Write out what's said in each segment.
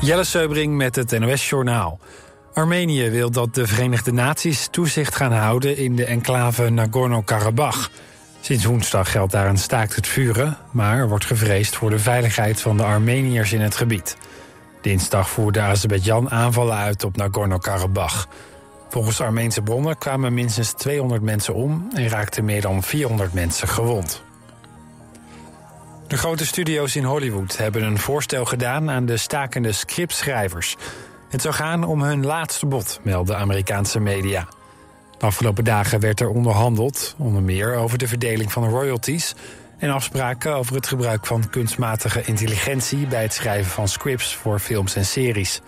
Jelle Seubring met het NOS Journaal. Armenië wil dat de Verenigde Naties toezicht gaan houden in de enclave Nagorno-Karabakh. Sinds woensdag geldt daar een staakt het vuren, maar er wordt gevreesd voor de veiligheid van de Armeniërs in het gebied. Dinsdag voerde Azerbeidzjan aanvallen uit op Nagorno-Karabakh. Volgens Armeense bronnen kwamen minstens 200 mensen om en raakten meer dan 400 mensen gewond. De grote studio's in Hollywood hebben een voorstel gedaan aan de stakende scriptschrijvers. Het zou gaan om hun laatste bod, melden Amerikaanse media. De afgelopen dagen werd er onderhandeld, onder meer over de verdeling van royalties en afspraken over het gebruik van kunstmatige intelligentie bij het schrijven van scripts voor films en series.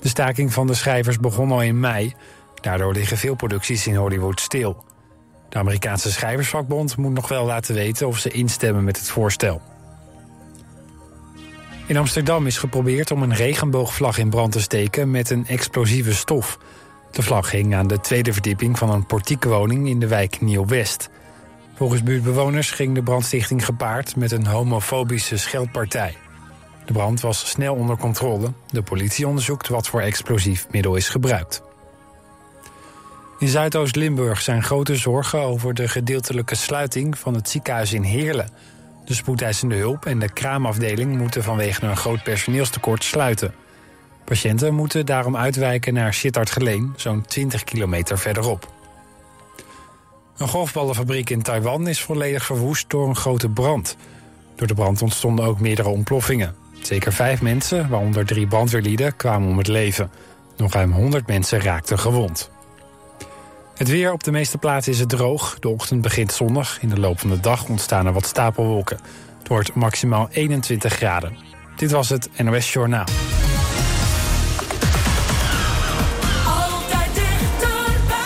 De staking van de schrijvers begon al in mei. Daardoor liggen veel producties in Hollywood stil. De Amerikaanse schrijversvakbond moet nog wel laten weten of ze instemmen met het voorstel. In Amsterdam is geprobeerd om een regenboogvlag in brand te steken met een explosieve stof. De vlag hing aan de tweede verdieping van een portiekwoning in de wijk Nieuw-West. Volgens buurtbewoners ging de brandstichting gepaard met een homofobische scheldpartij. De brand was snel onder controle. De politie onderzoekt wat voor explosief middel is gebruikt. In Zuidoost-Limburg zijn grote zorgen over de gedeeltelijke sluiting van het ziekenhuis in Heerlen. De spoedeisende hulp en de kraamafdeling moeten vanwege een groot personeelstekort sluiten. Patiënten moeten daarom uitwijken naar Sittard-Geleen, zo'n 20 kilometer verderop. Een golfballenfabriek in Taiwan is volledig verwoest door een grote brand. Door de brand ontstonden ook meerdere ontploffingen. Zeker vijf mensen, waaronder drie brandweerlieden, kwamen om het leven. Nog ruim 100 mensen raakten gewond. Het weer op de meeste plaatsen is het droog. De ochtend begint zonnig. In de loop van de dag ontstaan er wat stapelwolken. Het wordt maximaal 21 graden. Dit was het NOS Journaal. Altijd dichterbij.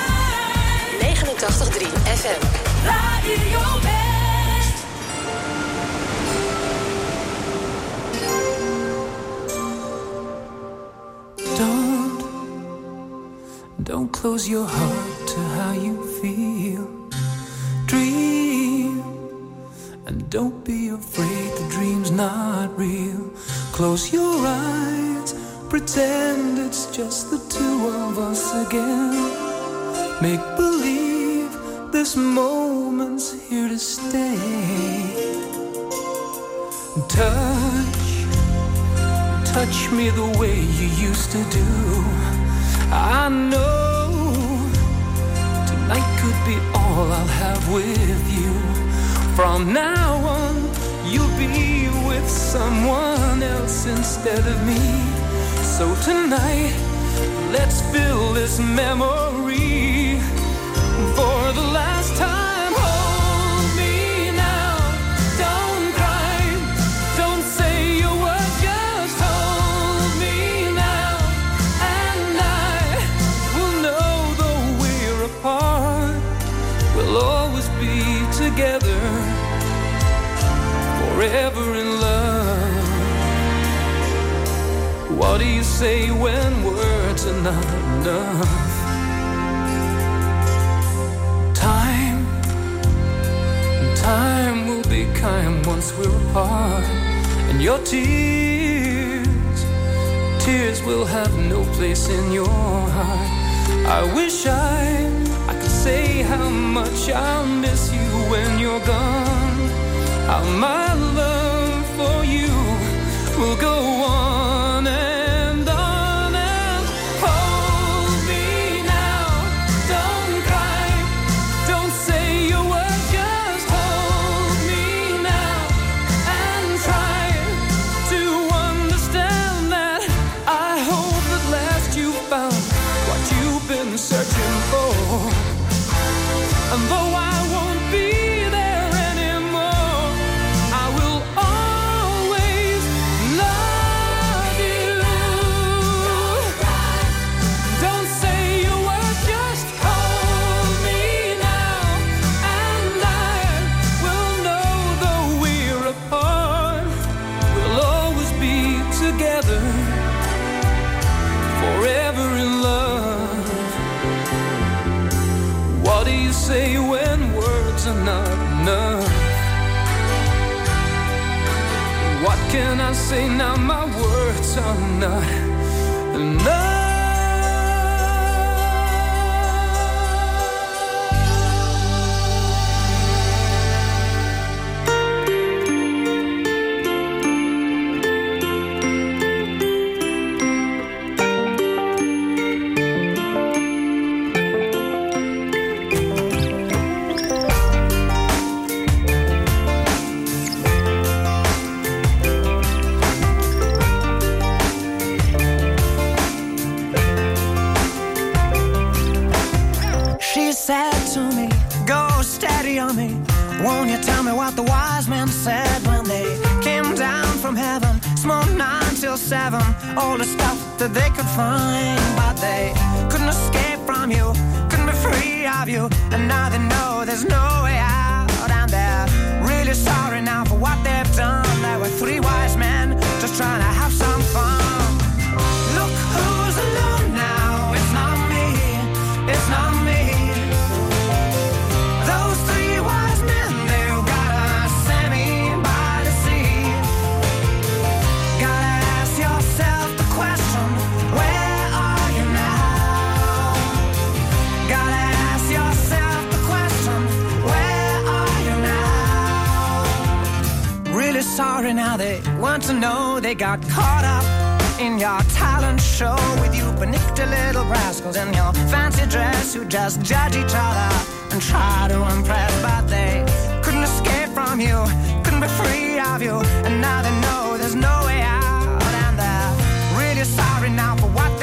89.3 FM. Radio West. Don't, don't close your heart how you feel. Dream, and don't be afraid the dream's not real. Close your eyes, pretend it's just the two of us again. Make believe this moment's here to stay. Touch touch me the way you used to do. I know tonight could be all I'll have with you. From now on, you'll be with someone else instead of me. So tonight, let's fill this memory forever in love. What do you say when words are not enough? Time Time will be kind once we're apart. And your tears, tears will have no place in your heart. I wish I, I could say how much I'll miss you when you're gone. How my love for you will go on summer steady on me. Won't you tell me what the wise men said when they came down from heaven? Smoked nine till seven, all the stuff that they could find. But they couldn't escape from you, couldn't be free of you. And now they know there's no way out. And they're really sorry now for what they've done. They were three wise men just trying to Sorry and they want to know they got caught up in your talent show with you panicked little rascals in your fancy dress who just judge each other and try to impress but they couldn't escape from you couldn't be free of you and now they know there's no way out and they're really sorry now for what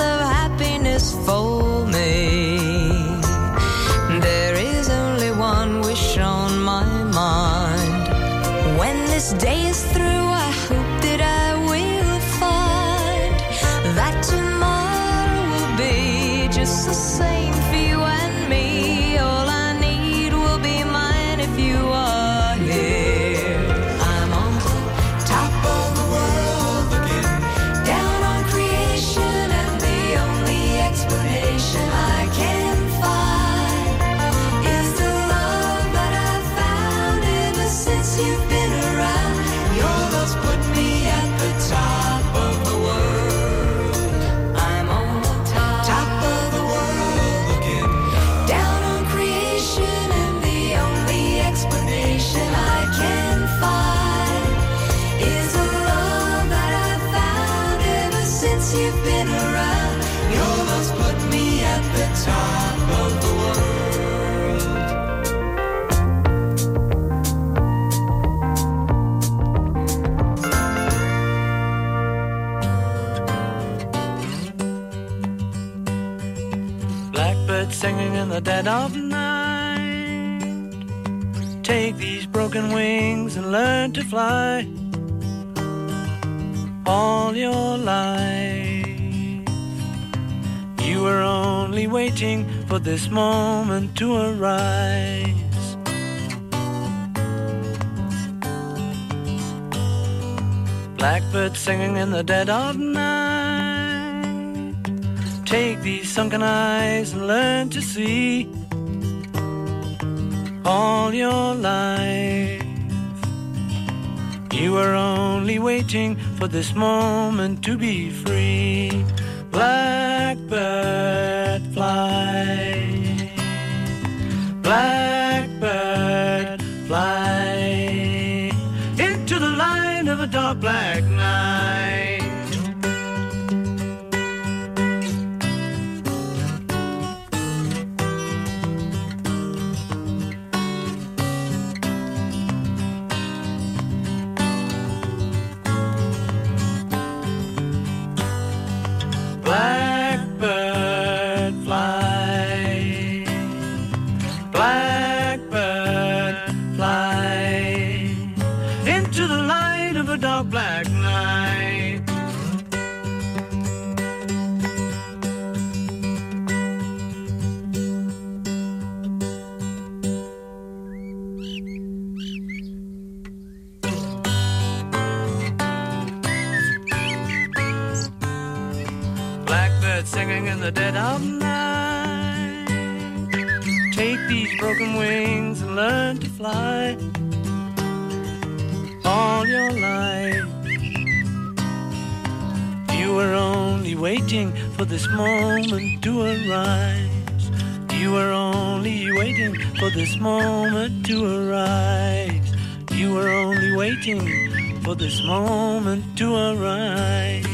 of happiness for me. There is only one wish on my mind. When this day singing in the dead of night. Take these broken wings and learn to fly. All your life, you were only waiting for this moment to arise. Blackbird singing in the dead of night. Take these sunken eyes and learn to see all your life. You were only waiting for this moment to be free. Blackbird fly. Blackbird fly into the light of a dark black night. Of night. Take these broken wings and learn to fly all your life. You were only waiting for this moment to arise. You were only waiting for this moment to arise. You were only waiting for this moment to arise.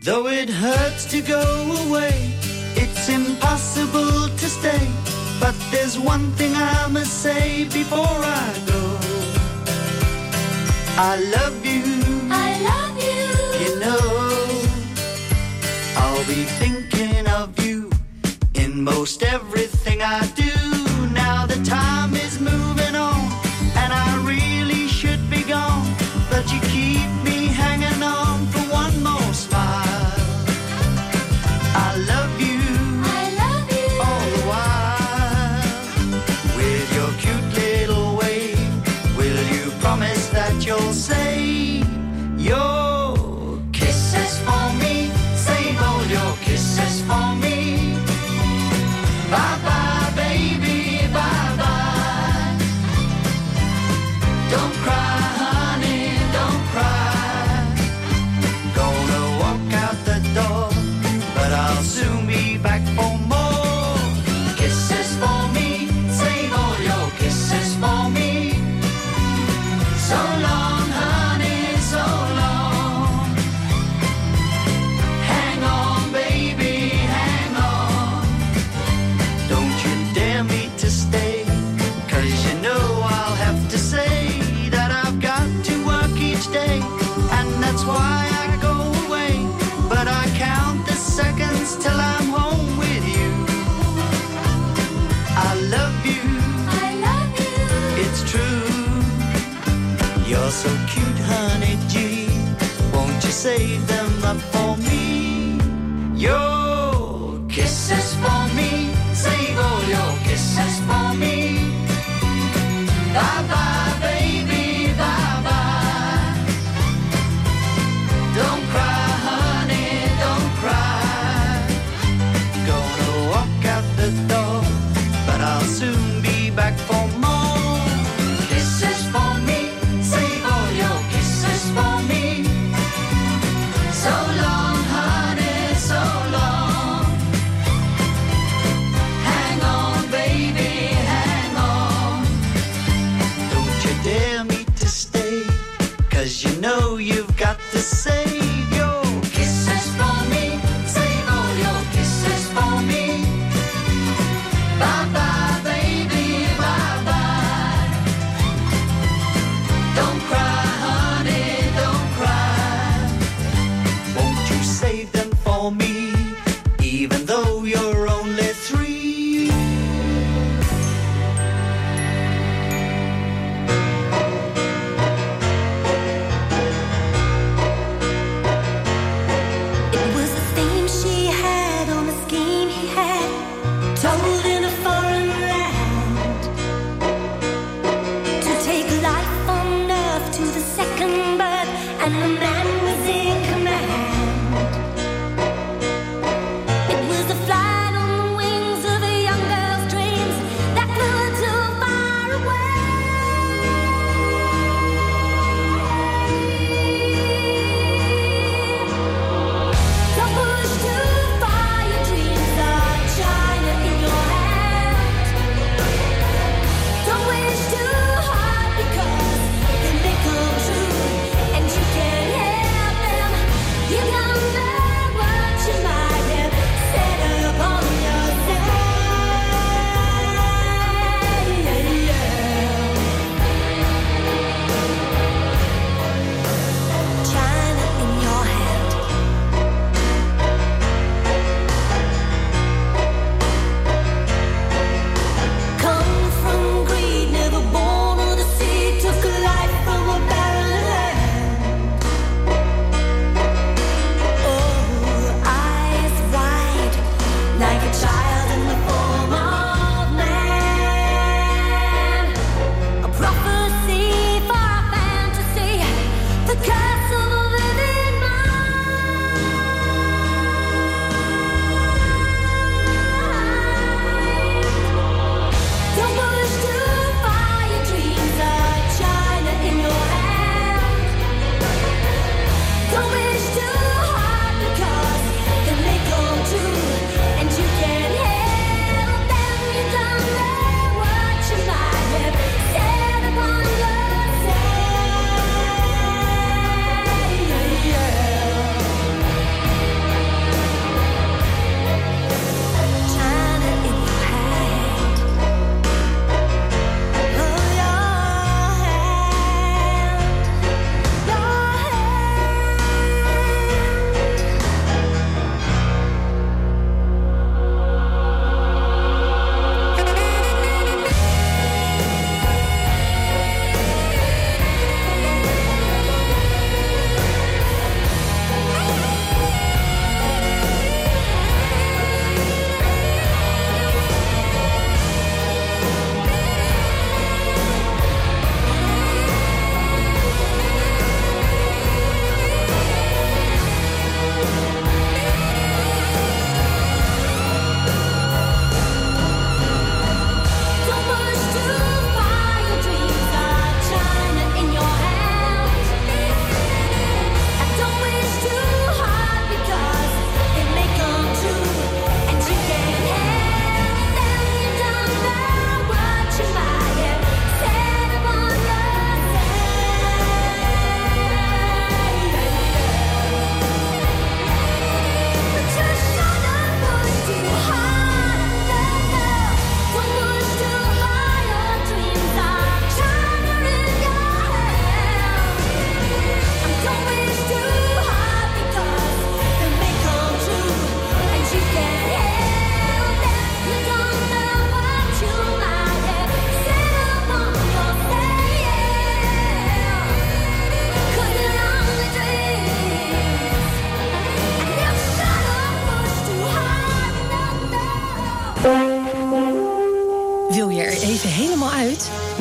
Though it hurts to go away, it's impossible to stay. But there's one thing I must say before I go. I love you. I love you. You know, I'll be thinking of you in most everything I do.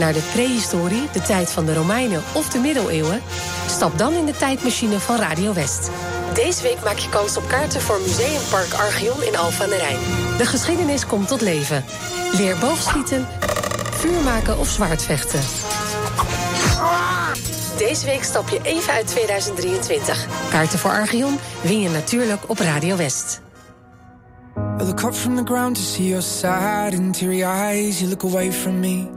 Naar de prehistorie, de tijd van de Romeinen of de middeleeuwen? Stap dan in de tijdmachine van Radio West. Deze week maak je kans op kaarten voor Museumpark Archeon in Alphen aan de Rijn. De geschiedenis komt tot leven. Leer boogschieten, vuur maken of zwaardvechten. Deze week stap je even uit 2023. Kaarten voor Archeon win je natuurlijk op Radio West. I look up from the ground to see your sad and eyes. You look away from me,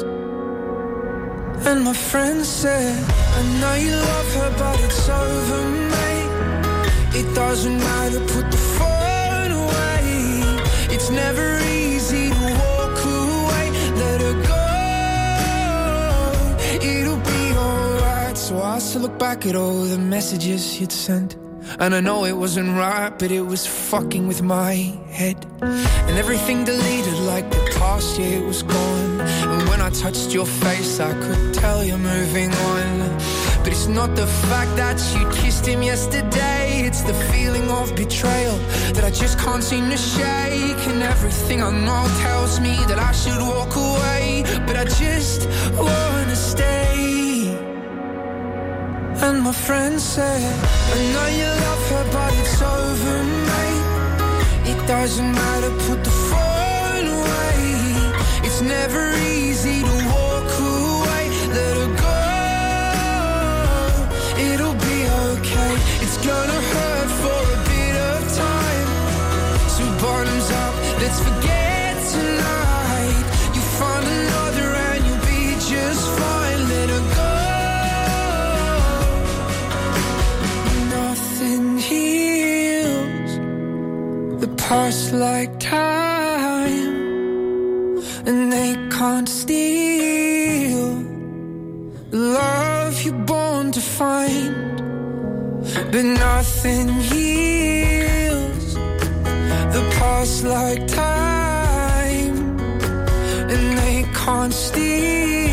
And my friend said, I know you love her, but it's over, mate. It doesn't matter, put the phone away. It's never easy to walk away. Let her go. It'll be alright. So I still look back at all the messages you'd sent. And I know it wasn't right, but it was fucking with my head. And everything deleted like the past year was gone. And when I touched your face, I could tell you're moving on. But it's not the fact that you kissed him yesterday, it's the feeling of betrayal that I just can't seem to shake. And everything I know tells me that I should walk away, but I just wanna stay. And my friend said, I know you love her, but it's over, mate. It doesn't matter, put the phone away. It's never easy to walk away. Let her go. It'll be okay. It's gonna hurt for a bit of time. So bottoms up, let's forget tonight. Past like time, and they can't steal the love you're born to find. But nothing heals the past like time, and they can't steal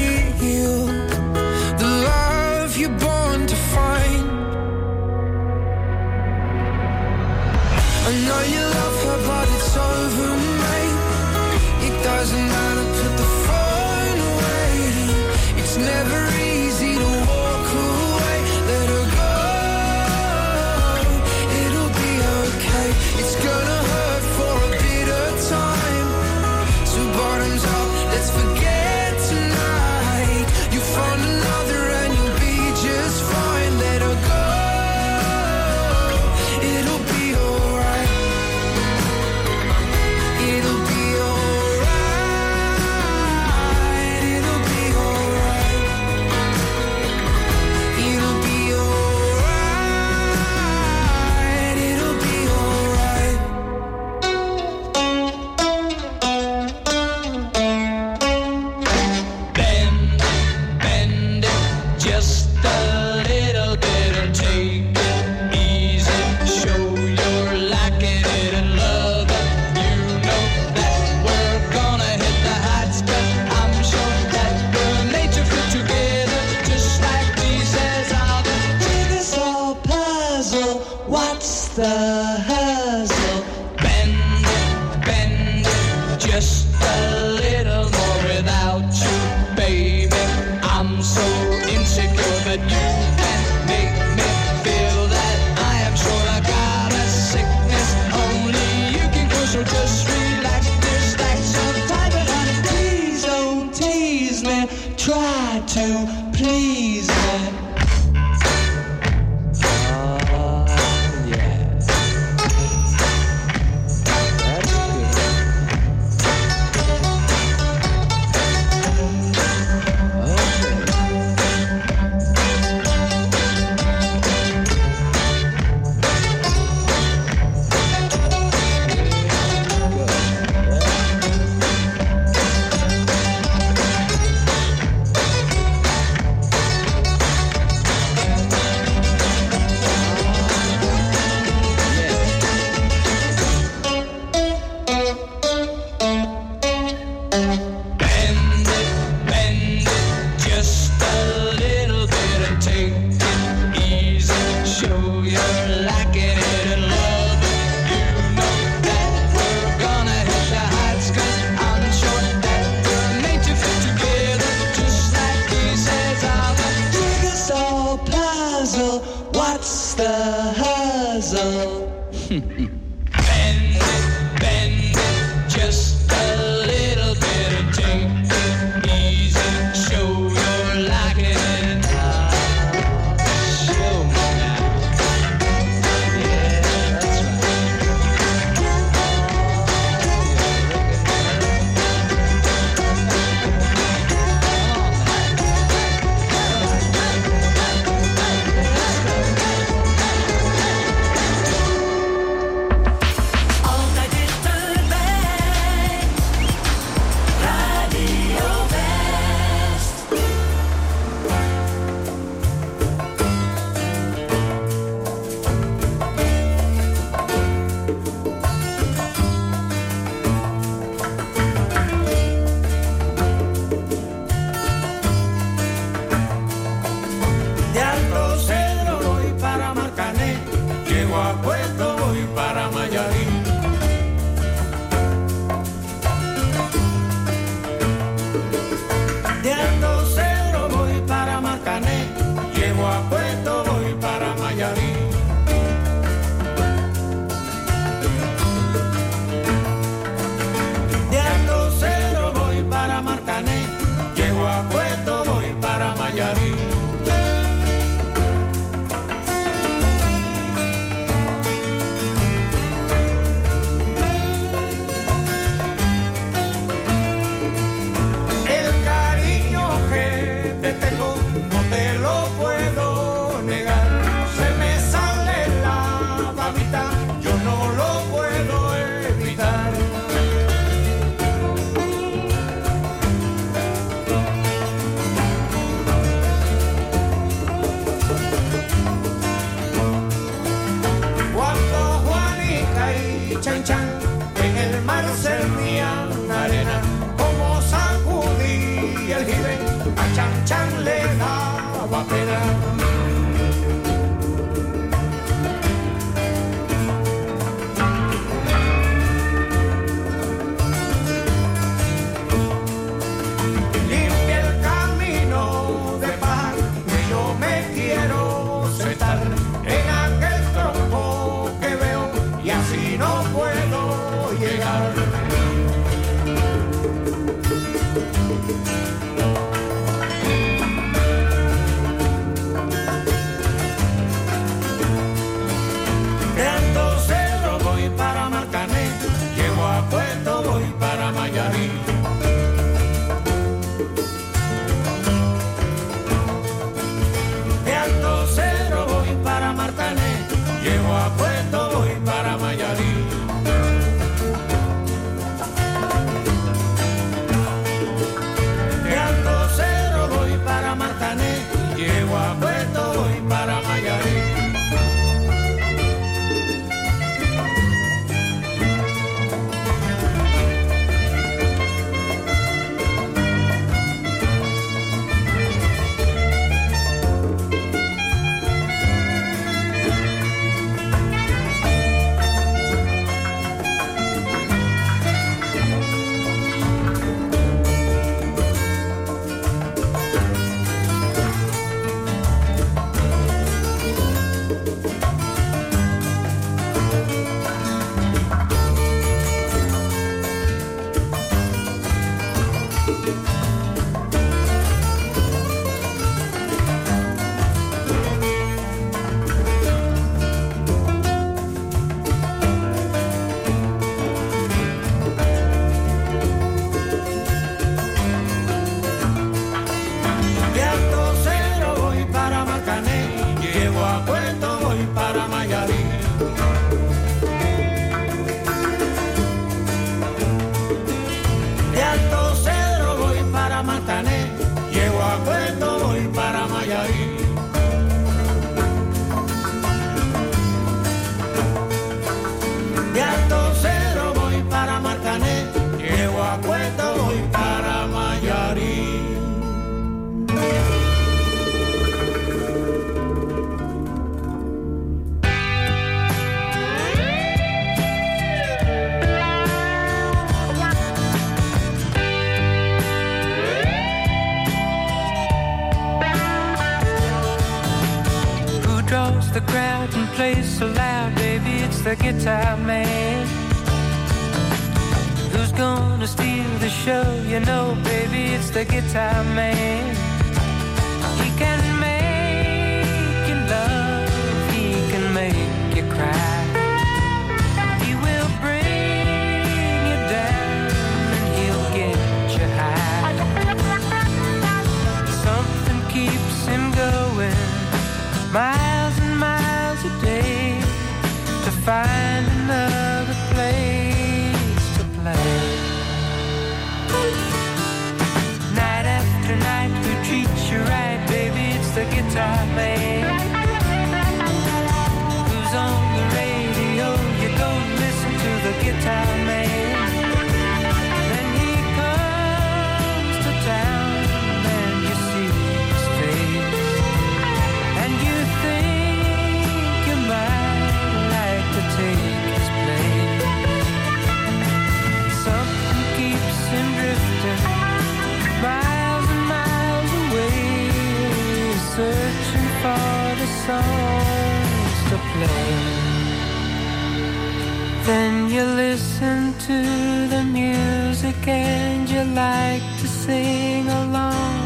and you like to sing along.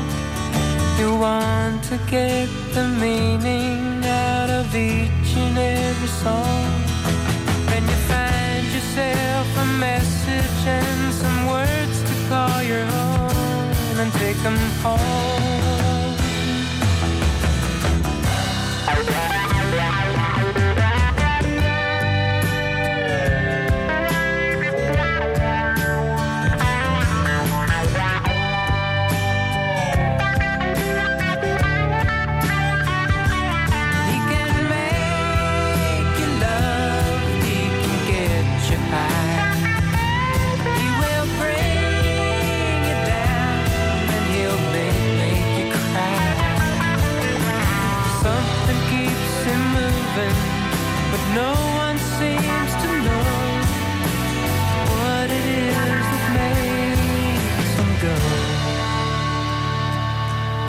You want to get the meaning out of each and every song. Then you find yourself a message and some words to call your own and take them home.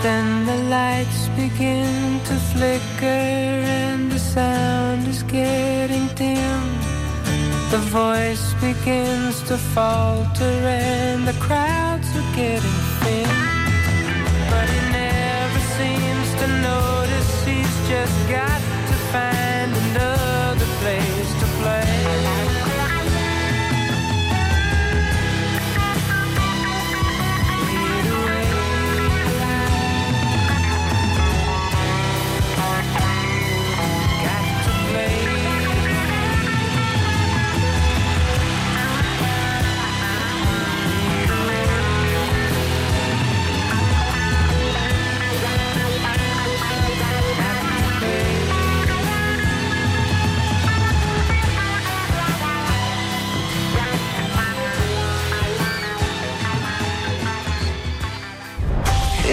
Then the lights begin to flicker and the sound is getting dim. The voice begins to falter and the crowds are getting thin. But he never seems to notice he's just got to find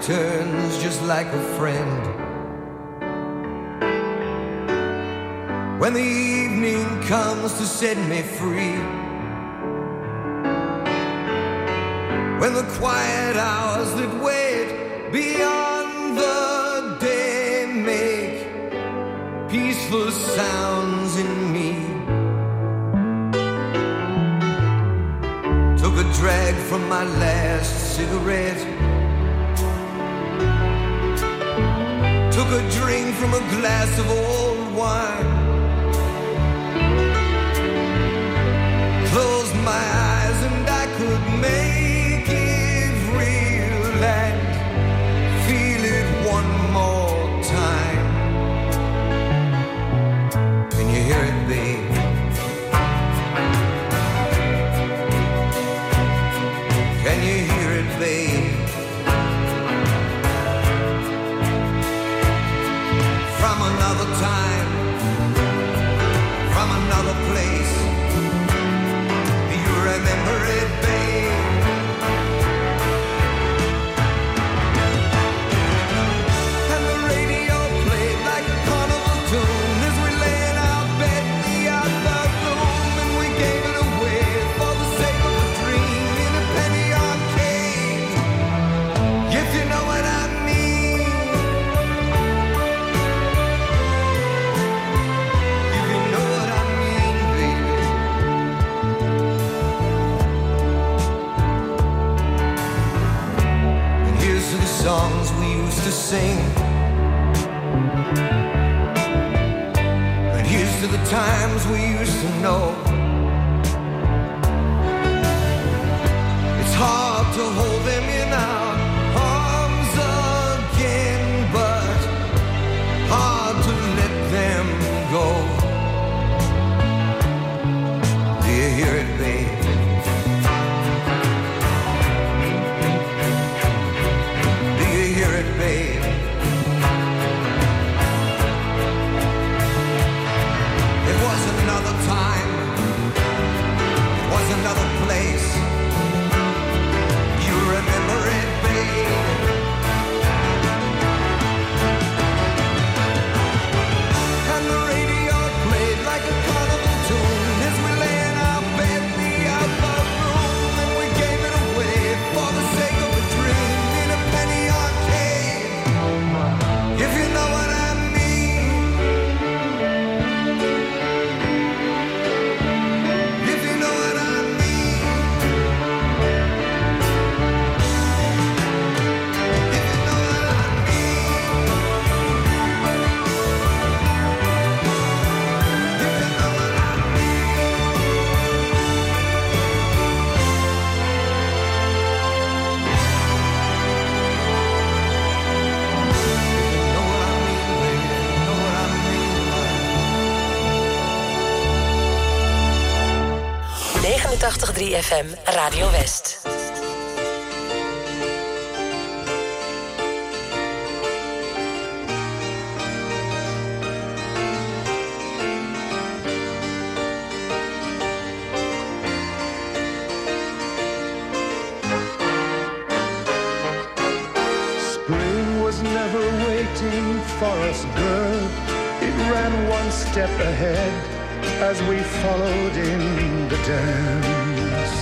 Returns just like a friend. When the evening comes to set me free. When the quiet hours that wait beyond the day make peaceful sounds in me. Took a drag from my last cigarette. A drink from a glass of old wine. .3 FM Radio West. For us, girl. It ran one step ahead as we followed in the dance.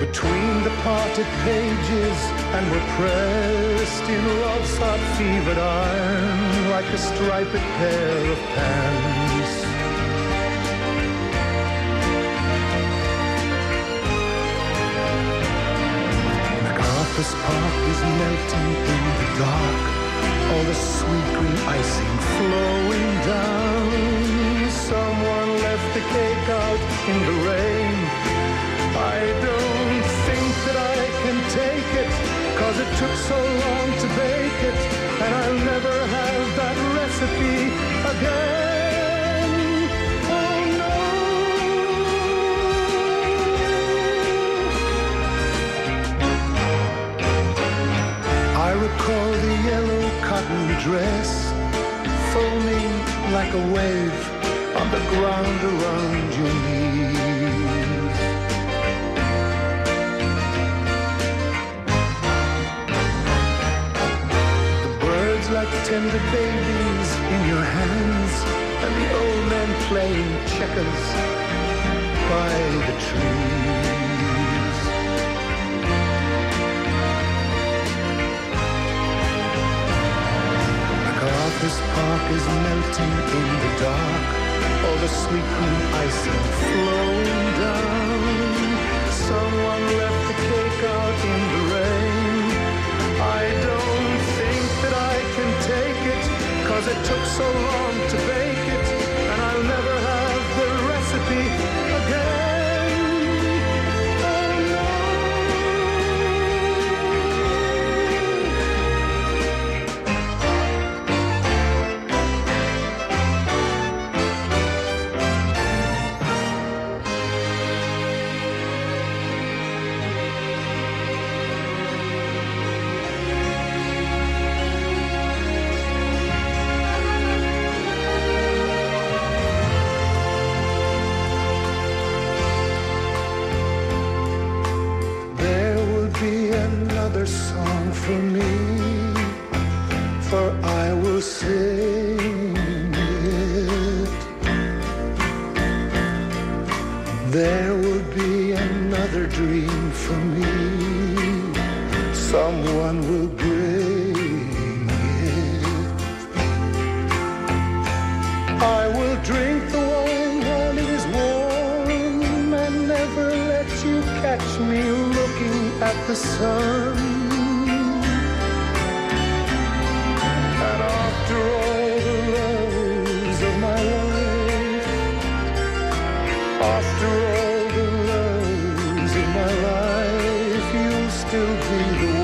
Between the parted pages, and we're pressed in love's hot fevered iron like a striped pair of pants. MacArthur's Park is melting in dark. All the sweet green icing flowing down. Someone left the cake out in the rain. I don't think that I can take it, cause it took so long to bake it, and I'll never have that recipe again. recall the yellow cotton dress foaming like a wave on the ground around your knees. The birds like tender babies in your hands, and the old man playing checkers by the tree. Is melting in the dark, all the sweet green icing flowing down. Someone left the cake out in the rain. I don't think that I can take it, cause it took so long to bake still be the one.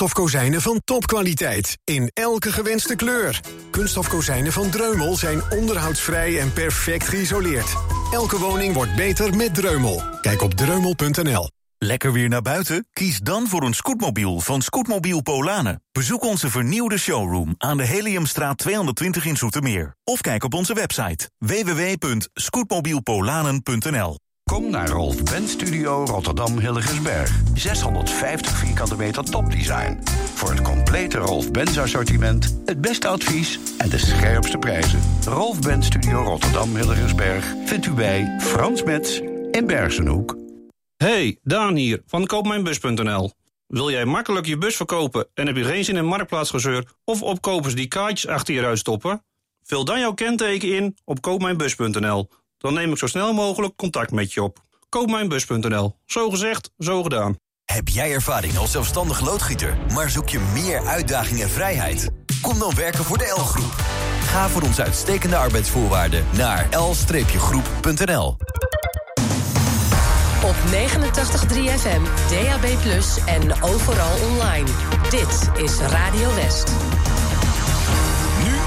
Kunststof kozijnen van topkwaliteit. In elke gewenste kleur. Kunststof kozijnen van Dreumel zijn onderhoudsvrij en perfect geïsoleerd. Elke woning wordt beter met Dreumel. Kijk op dreumel.nl. Lekker weer naar buiten? Kies dan voor een scootmobiel van Scootmobiel Polanen. Bezoek onze vernieuwde showroom aan de Heliumstraat 220 in Zoetermeer. Of kijk op onze website www.scootmobielpolanen.nl Kom naar Rolf Benz Studio Rotterdam Hilligensberg. 650 vierkante meter topdesign. Voor het complete Rolf Benz assortiment, het beste advies en de scherpste prijzen. Rolf Benz Studio Rotterdam Hilligensberg vindt u bij Frans Metz in Bergenhoek. Hey, Daan hier, van koopmijnbus.nl. Wil jij makkelijk je bus verkopen en heb je geen zin in marktplaatsgezeur of opkopers die kaartjes achter je ruit stoppen? Vul dan jouw kenteken in op koopmijnbus.nl. Dan neem ik zo snel mogelijk contact met je op. Koopmijnbus.nl. Zo gezegd, zo gedaan. Heb jij ervaring als zelfstandig loodgieter, maar zoek je meer uitdaging en vrijheid? Kom dan werken voor de L-groep. Ga voor onze uitstekende arbeidsvoorwaarden naar l-groep.nl. Op 89.3 FM, DAB+, en overal online. Dit is Radio West.